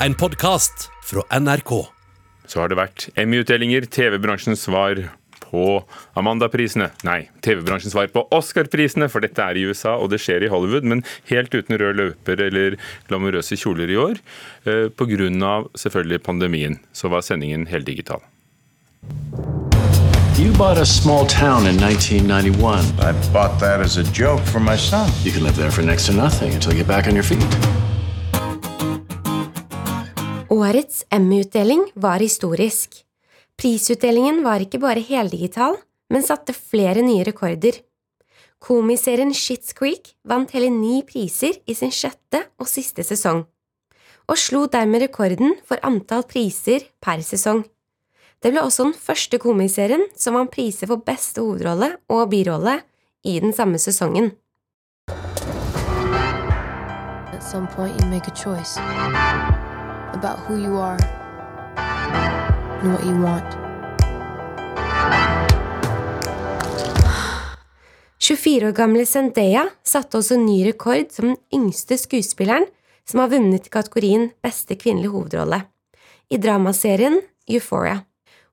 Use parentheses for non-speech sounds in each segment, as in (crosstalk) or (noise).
en podkast fra NRK. Så har det vært Emmy-utdelinger, TV-bransjens svar på Amanda-prisene. Nei, TV-bransjens svar på Oscar-prisene, for dette er i USA, og det skjer i Hollywood, men helt uten rød løper eller glamorøse kjoler i år. Pga. på grunn av selvfølgelig pandemien, så var sendingen heldigital. You bought a small town in 1991. I bought that as a joke for my son. You can live there for next to nothing until you get back on your feet. Årets Emmy-utdeling var historisk. Prisutdelingen var ikke bare heldigital, men satte flere nye rekorder. Komiserien Shits Creek vant hele ni priser i sin sjette og siste sesong, og slo dermed rekorden for antall priser per sesong. Det ble også den første komiserien som vant priser for beste hovedrolle og birolle i den samme sesongen. At some point, you make a choice about who you are and what you want. 24 år gamle Zendaya satte også ny rekord som den yngste skuespilleren som har vunnet i kategorien Beste kvinnelige hovedrolle, i dramaserien Euphoria.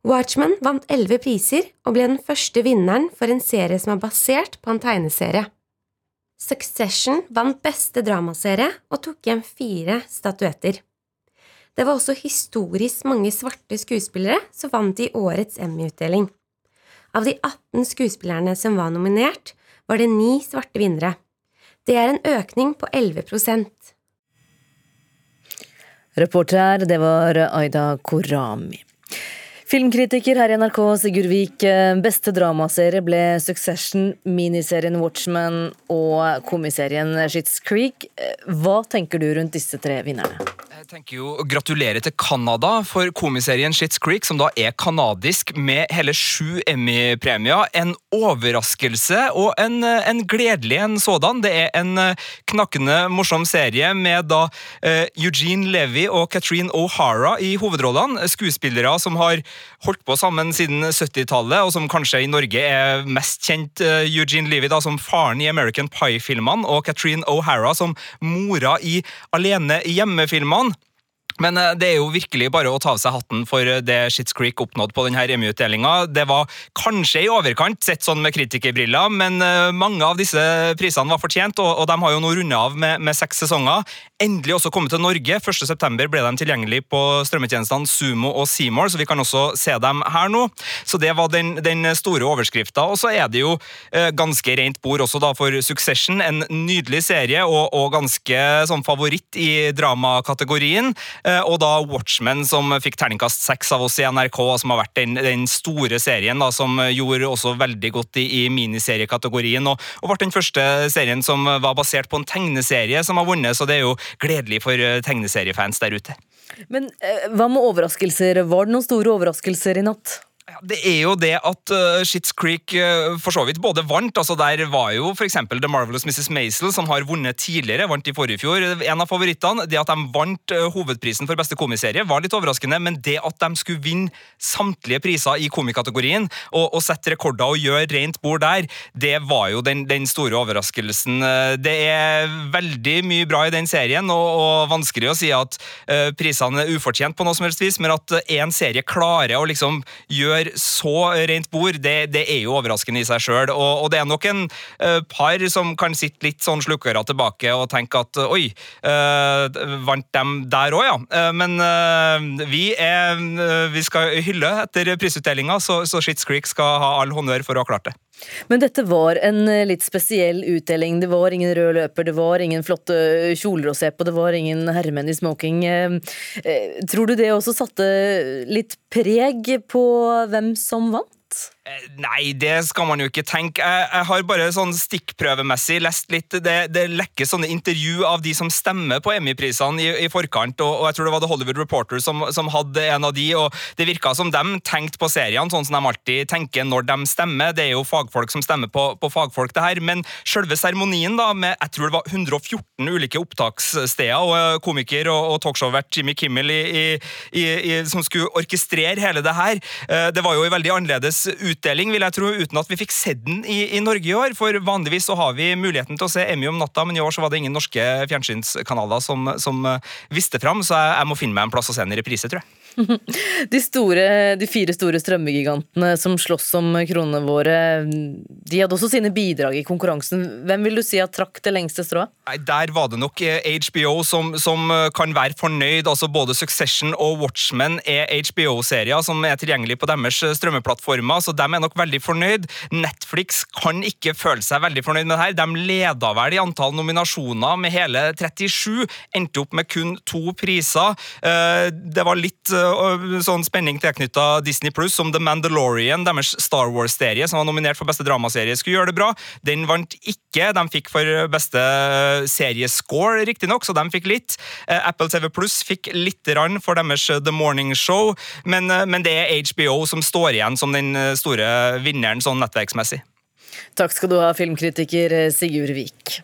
Watchman vant elleve priser og ble den første vinneren for en serie som er basert på en tegneserie. Succession vant beste dramaserie og tok hjem fire statuetter. Det var også historisk mange svarte skuespillere som vant i årets Emmy-utdeling. Av de 18 skuespillerne som var nominert, var det ni svarte vinnere. Det er en økning på 11 Reporter her, det var Aida Korami. Filmkritiker her i NRK, Sigurd Vik. Beste dramaserie ble Succession, miniserien Watchman og komiserien Shits Creek. Hva tenker du rundt disse tre vinnerne? Jeg tenker jo Gratulerer til Canada for komiserien Shits Creek, som da er kanadisk, med hele sju Emmy-premier. En overraskelse og en, en, gledelig en sådan. Det er en knakkende morsom serie med da eh, Eugene Levy og Katrine O'Hara i hovedrollene. Skuespillere som har holdt på sammen siden 70-tallet, og som kanskje i Norge er mest kjent. Eh, Eugene Levy da som faren i American Pie-filmene, og Katrine O'Hara som mora i Alene hjemme-filmene. Men eh, det er jo virkelig bare å ta av seg hatten for eh, det Shits Creek oppnådde på denne Emmy-utdelinga. Det var kanskje i overkant, sett sånn med kritikerbriller, men eh, mange av disse prisene var fortjent, og, de har jo nå runda av med, med, seks sesonger. Endelig også kommet til Norge. 1.9 ble de tilgjengelig på strømmetjenestene Sumo og Seymour, så vi kan også se dem her nå. Så det var den, den store overskrifta. Og så er det jo eh, ganske rent bord også da for Succession, en nydelig serie og, og ganske sånn favoritt i dramakategorien. Eh, og da Watchmen, som fikk terningkast seks av oss i NRK, som har vært den, den store serien da, som gjorde også veldig godt i, i miniseriekategorien. Og, og ble den første serien som var basert på en tegneserie som har vunnet, så det er jo gledelig for eh, tegneseriefans der ute. Men eh, hva med overraskelser? Var det noen store overraskelser i natt? Det er jo det at uh, Shits Creek uh, for så vidt både vant. altså Der var jo f.eks. The Marvelous Mrs. Maisel, som har vunnet tidligere, vant i forrige fjor. En av favorittene. Det at de vant uh, hovedprisen for beste komiserie, var litt overraskende, men det at de skulle vinne samtlige priser i komikategorien og, og sette rekorder og gjøre rent bord der, det var jo den, den store overraskelsen. Det er veldig mye bra i den serien, og, og vanskelig å si at prisene er ufortjent på noe som helst vis, men at én serie klarer å liksom gjøre gjør så rent bord, det, det er jo overraskende i seg sjøl. Og, og, det er nok en uh, par som kan sitte litt sånn slukkøra tilbake og tenke at oi, uh, vant dem der òg, ja. Uh, men vi, er, vi skal hylle etter prisutdelinga, så, så Shits Creek skal ha all honnør for å ha klart det. Men dette var en litt spesiell utdeling. Det var ingen rød løper, det var ingen flotte kjoler å se på, det var ingen herremenn i smoking. Tror du det også satte litt preg på hvem som vant? Eh, nei, det skal man jo ikke tenke. Jeg, jeg har bare sånn stikkprøvemessig lest litt Det, det lekker sånne intervju av de som stemmer på Emmy-prisene i, i, forkant, og, og, jeg tror det var The Hollywood Reporter som, som, hadde en av de, og det virka som de tenkte på seriene sånn som de alltid tenker når de stemmer. Det er jo fagfolk som stemmer på, på fagfolk, det her. Men selve seremonien, da, med jeg tror det var 114 ulike opptakssteder, og eh, komiker og, og talkshow-vert Jimmy Kimmel i, i, som skulle orkestrere hele det her, eh, det var jo i veldig annerledes utdeling utdeling, vil jeg tro, uten at vi fikk sett den i, i Norge i år. For vanligvis så har vi muligheten til å se Emmy om natta, men i år så var det ingen norske fjernsynskanaler som, som eh, viste fram, så jeg, jeg må finne meg en plass å se den i reprise, tror jeg. (laughs) De, store, de fire store strømmegigantene som slåss om kronene våre, de hadde også sine bidrag i konkurransen. Hvem vil du si at trakk det lengste strået? Nei, Der var det nok HBO som, som kan være fornøyd. altså Både Succession og Watchmen er HBO-serier som er tilgjengelig på deres strømmeplattformer, så de er nok veldig fornøyd. Netflix kan ikke føle seg veldig fornøyd med det her. De leda vel i antall nominasjoner med hele 37, endte opp med kun to priser. Det var litt sånn spenning tilknytta Disney Pluss, som The Mandalorian, deres Star Wars-serie, som var nominert for beste dramaserie, skulle gjøre det bra. Den vant ikke. De fikk for beste seriescore, riktignok, så de fikk litt. Eh, Apple TV Pluss fikk litt rann for deres The Morning Show, men, eh, men det er HBO som står igjen som den eh, store vinneren sånn nettverksmessig. Takk skal du ha, filmkritiker Sigurd Vik.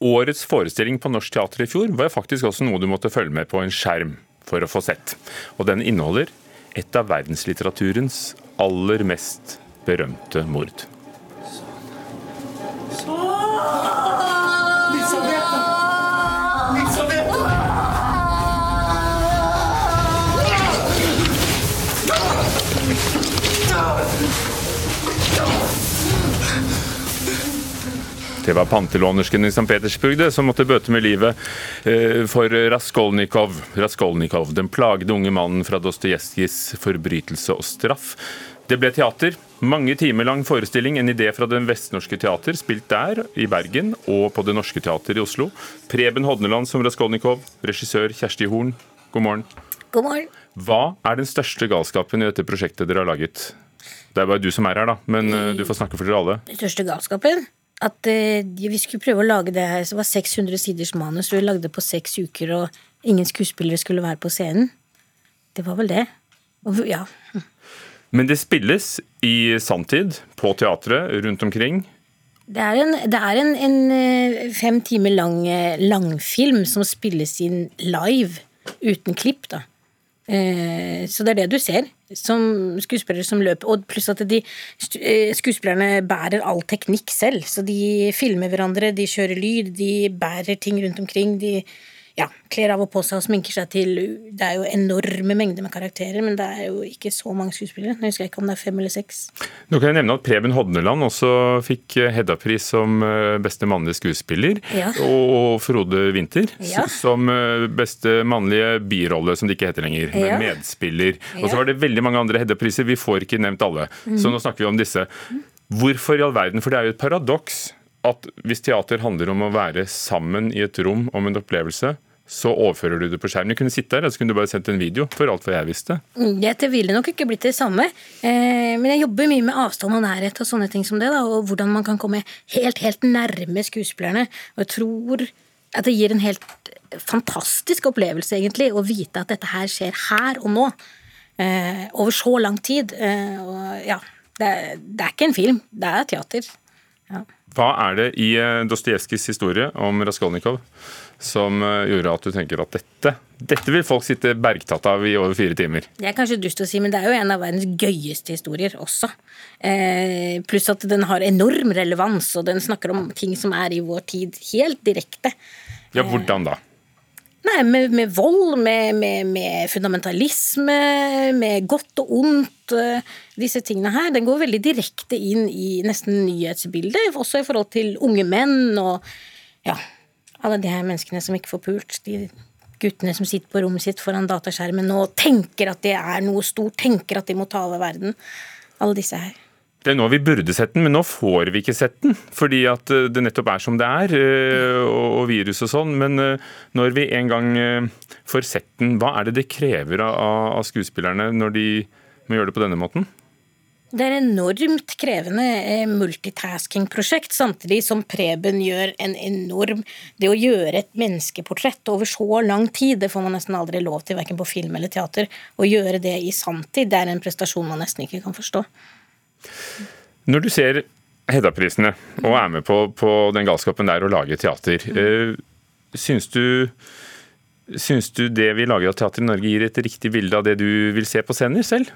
Årets forestilling på Norsk Teater i fjor var faktisk også noe du måtte følge med på en skjerm for å få sett. Og den inneholder et av verdenslitteraturens aller mest berømte mord. Det var pantelånersken i St. Petersburg det, som måtte bøte med livet eh, for Raskolnikov. Raskolnikov, den plagede unge mannen fra Dostojevskijs 'Forbrytelse og straff'. Det ble teater. Mange timer lang forestilling, en idé fra Den Vestnorske Teater, spilt der, i Bergen, og på Det Norske Teater i Oslo. Preben Hodneland som Raskolnikov, regissør Kjersti Horn, god morgen. God morgen. Hva er den største galskapen i dette prosjektet dere har laget? Det er bare du som er her, da, men eh, du får snakke for dere alle. Den største galskapen? At eh, vi skulle prøve å lage det her, så det var 600 siders manus, og vi lagde det på seks uker, og ingen skuespillere skulle være på scenen. Det var vel det. Og, ja. Men det spilles i samtid, på teatret, rundt omkring. Det er en, det er en, en eh, fem timer lang eh, langfilm som spilles inn live, uten klipp, da. Eh, så det er det du ser som skuespillere som løper. Og pluss at de eh, skuespillerne bærer all teknikk selv. Så de filmer hverandre, de kjører lyd, de bærer ting rundt omkring. De ja, kler av og på seg og sminker seg til Det er jo enorme mengder med karakterer, men det er jo ikke så mange skuespillere. Jeg husker ikke om det er fem eller seks. Nå kan jeg nevne at Preben Hodneland også fikk Hedda-pris som eh, beste mannlige skuespiller. Ja. Og Frode Winther Ja. som eh, beste mannlige birolle, som det ikke heter lenger. Men Ja. medspiller. Og så var det veldig mange andre Hedda-priser. Vi får ikke nevnt alle. Så Mhm. nå snakker vi om disse. Hvorfor i all verden? For det er jo et paradoks at hvis teater handler om å være sammen i et rom om en opplevelse, så overfører du det på skjermen. Du kunne sitte der, og så kunne du bare sendt en video, for alt hva jeg visste. Mm, Det ville nok ikke blitt det samme, eh, men jeg jobber mye med avstand og nærhet og sånne ting som det, og hvordan man kan komme helt, helt nærme skuespillerne. Og jeg tror at det gir en helt fantastisk opplevelse, egentlig, å vite at dette her skjer her og nå. Eh, over så lang tid. Eh, og ja, det er, det er ikke en film, det er teater. Ja. Hva er det i eh, Dostojevskijs historie om Raskolnikov som eh, gjorde at du tenker at dette, dette vil folk sitte bergtatt av i over fire timer? Det er kanskje dust å si, men det er jo en av verdens gøyeste historier også. Eh, pluss at den har enorm relevans, og den snakker om ting som er i vår tid helt direkte. Ja, hvordan da? Nei, med, med vold, med, med, med fundamentalisme, med godt og ondt. eh, Disse tingene her. Den går veldig direkte inn i nesten nyhetsbildet, også i forhold til unge menn og ja, alle de her menneskene som ikke får pult. De guttene som sitter på rommet sitt foran dataskjermen og tenker at det er noe stort, tenker at de må ta over verden. Alle disse her. Det er nå vi burde sett den, men nå får vi ikke sett den. Fordi at eh, det nettopp er som det er, eh, og virus og sånn. Men eh, når vi en gang får sett den, hva er det det krever av, skuespillerne når de må gjøre det på denne måten? Det er enormt krevende multitasking-prosjekt, samtidig som Preben gjør en enorm Det å gjøre et menneskeportrett over så lang tid, det får man nesten aldri lov til, verken på film eller teater. Å gjøre det i sanntid, det er en prestasjon man nesten ikke kan forstå. Når du ser Hedda-prisene og er med på, på den galskapen der å lage teater, eh, syns du Syns du det vi lager av teater i Norge gir et riktig bilde av det du vil se på scener selv?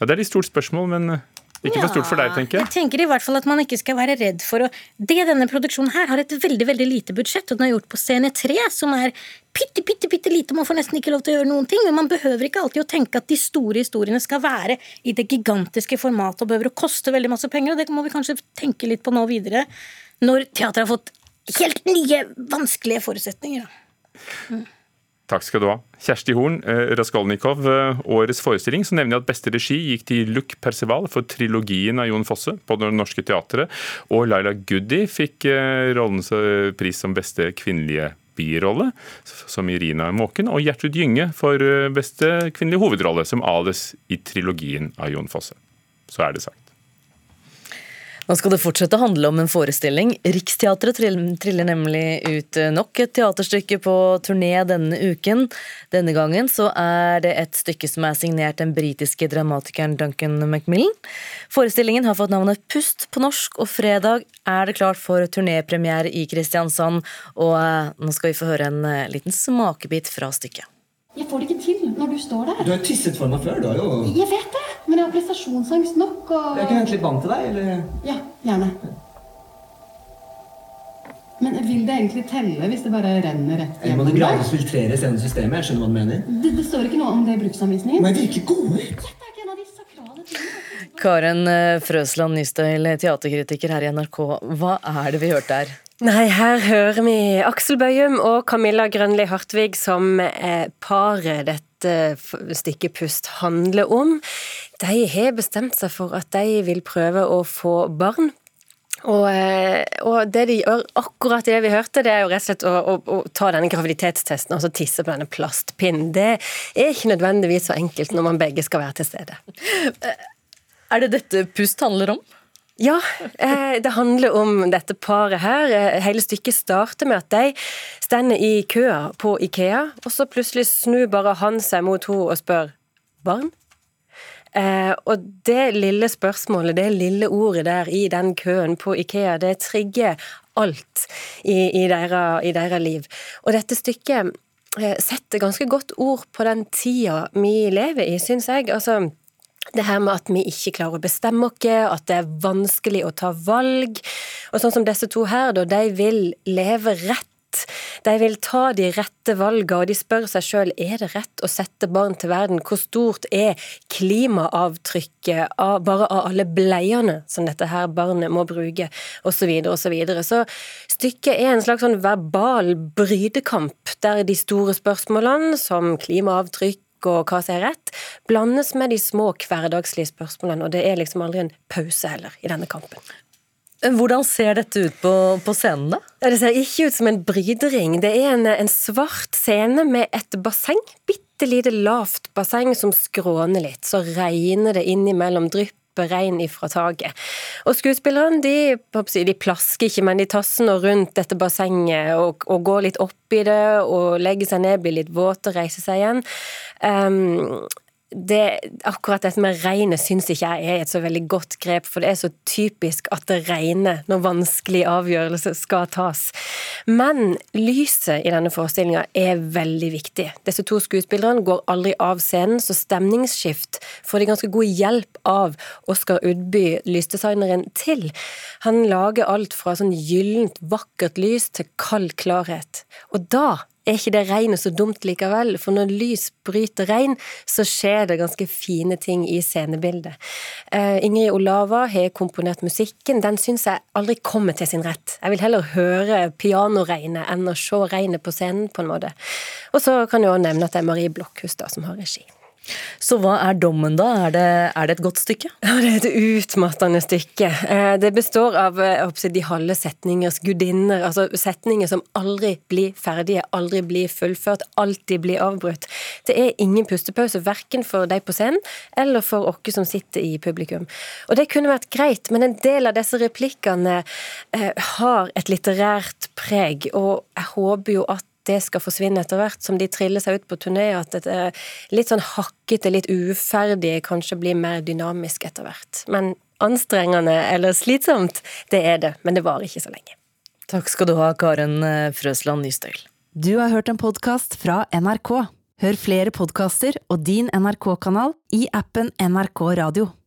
Ja, Det er et stort spørsmål, men eh, Ikke for stort for deg, tenker jeg. Jeg tenker i hvert fall at man ikke skal være redd for å Det denne produksjonen her har et veldig veldig lite budsjett, og den er gjort på scene tre, som er pitte, pitte, pitte lite. Man får nesten ikke lov til å gjøre noen ting. Men man behøver ikke alltid å tenke at de store historiene skal være i det gigantiske formatet og behøver å koste veldig masse penger, og det må vi kanskje tenke litt på nå videre, når teatret har fått helt nye, vanskelige forutsetninger. da. Takk skal du ha. Kjersti Horn, eh, Raskolnikov, eh, årets forestilling, så nevner jeg at beste regi gikk til Luc Perceval for trilogien av Jon Fosse på Det Norske Teatret, og Laila Goody fikk eh, rollens pris som beste kvinnelige birolle, som Irina Måken, og Gjertrud Gynge for beste kvinnelige hovedrolle, som Ales i trilogien av Jon Fosse. Så er det sagt. Nå skal det fortsette å handle om en forestilling. Riksteatret triller nemlig ut eh, nok et teaterstykke på turné denne uken. Denne gangen så er det et stykke som er signert den britiske dramatikeren Duncan Macmillan. Forestillingen har fått navnet Pust på norsk, og fredag er det klart for turnépremiere i Kristiansand. Og eh, nå skal vi få høre en eh, liten smakebit fra stykket. Jeg får det ikke til når du står der. Du har tisset for meg før, du har jo Jeg vet det, men jeg har prestasjonsangst nok og Jeg kunne hente litt vann til deg, eller? Ja, gjerne. Men vil det egentlig telle hvis det bare renner rett Eller må det gjennom gradvis deg? filtreres gjennom systemet? Jeg skjønner hva du mener. Det, det står ikke noe om det i bruksanvisningen. Ut? Det er ikke en av de sakrale tingene. Karen eh, Frøsland Nystøyl, teaterkritiker her i NRK. Hva er det vi hørte her? Nei, her hører vi Aksel Bøyum og Camilla Grønli Hartvig som eh, paret dette stykket Pust handler om. De har bestemt seg for at de vil prøve å få barn. Og, eh, og det de gjør akkurat i det vi hørte, det er jo rett og slett å, å, å ta denne graviditetstesten og så tisse på denne plastpinnen. Det er ikke nødvendigvis så enkelt når man begge skal være til stede. Er det dette Pust handler om? Ja, eh, det handler om dette paret her. Eh, Hele stykket starter med at de stender i køa på Ikea, og så plutselig snur bare han seg mot henne og spør barn? Eh, og det lille spørsmålet, det lille ordet der i den køen på Ikea, det trigger alt i, i, deres, liv. Og dette stykket eh, setter ganske godt ord på den tida vi lever i, syns jeg. Altså, det her med at vi ikke klarer å bestemme oss, at det er vanskelig å ta valg. Og sånn som disse to her, da, de vil leve rett. De vil ta de rette valgene, og de spør seg sjøl er det rett å sette barn til verden. Hvor stort er klimaavtrykket av, bare av alle bleiene som dette her barnet må bruke, osv., osv. Så, så stykket er en slags sånn verbal brytekamp der de store spørsmålene, som klimaavtrykk, og hva som er rett, blandes med de små hverdagslige spørsmålene, og det er liksom aldri en pause heller i denne kampen. Hvordan ser dette ut på, på scenen, da? Det ser ikke ut som en brydering. Det er en, en svart scene med et basseng. Bitte lite lavt basseng som skråner litt. Så regner det innimellom drypp regn ifra taket. Og skuespillerne de, de plasker ikke, men de tasser rundt dette bassenget og, og går litt opp i det og legger seg ned, blir litt våte, reiser seg igjen. Um, det, akkurat dette med regnet syns ikke jeg er et så veldig godt grep, for det er så typisk at det regner når vanskelige avgjørelser skal tas. Men lyset i denne forestillinga er veldig viktig. Disse to skuespillerne går aldri av scenen, så stemningsskift får de ganske god hjelp av Oskar Udby, lysdesigneren, til. Han lager alt fra sånn gyllent, vakkert lys til kald klarhet. Og da er ikke det regnet så dumt likevel, for når lys bryter regn, så skjer det ganske fine ting i scenebildet. Uh, Ingrid Olava har komponert musikken, den syns jeg aldri kommer til sin rett. Jeg vil heller høre pianoregnet enn å se regnet på scenen, på en måte. Og så kan jeg også nevne at det er Marie Blokhus da, som har regi. Så hva er dommen, da? Er det, er det et godt stykke? Ja, det er et utmattende stykke. Eh, Det består av eh, de halve setningers gudinner, altså setninger som aldri blir ferdige, aldri blir fullført, alltid blir avbrutt. Det er ingen pustepause, verken for deg på scenen eller for oss som sitter i publikum. Og det kunne vært greit, men en del av disse replikkene eh, har et litterært preg, og jeg håper jo at det skal forsvinne etter hvert som de triller seg ut på turné, at det er litt sånn hakkete, litt uferdig, kanskje blir mer dynamisk etter hvert. Men anstrengende eller slitsomt, det er det, men det varer ikke så lenge. Takk skal du ha, Karen eh, Frøsland Nystøl. Du har hørt en podkast fra NRK. Hør flere podkaster og din NRK-kanal i appen NRK Radio.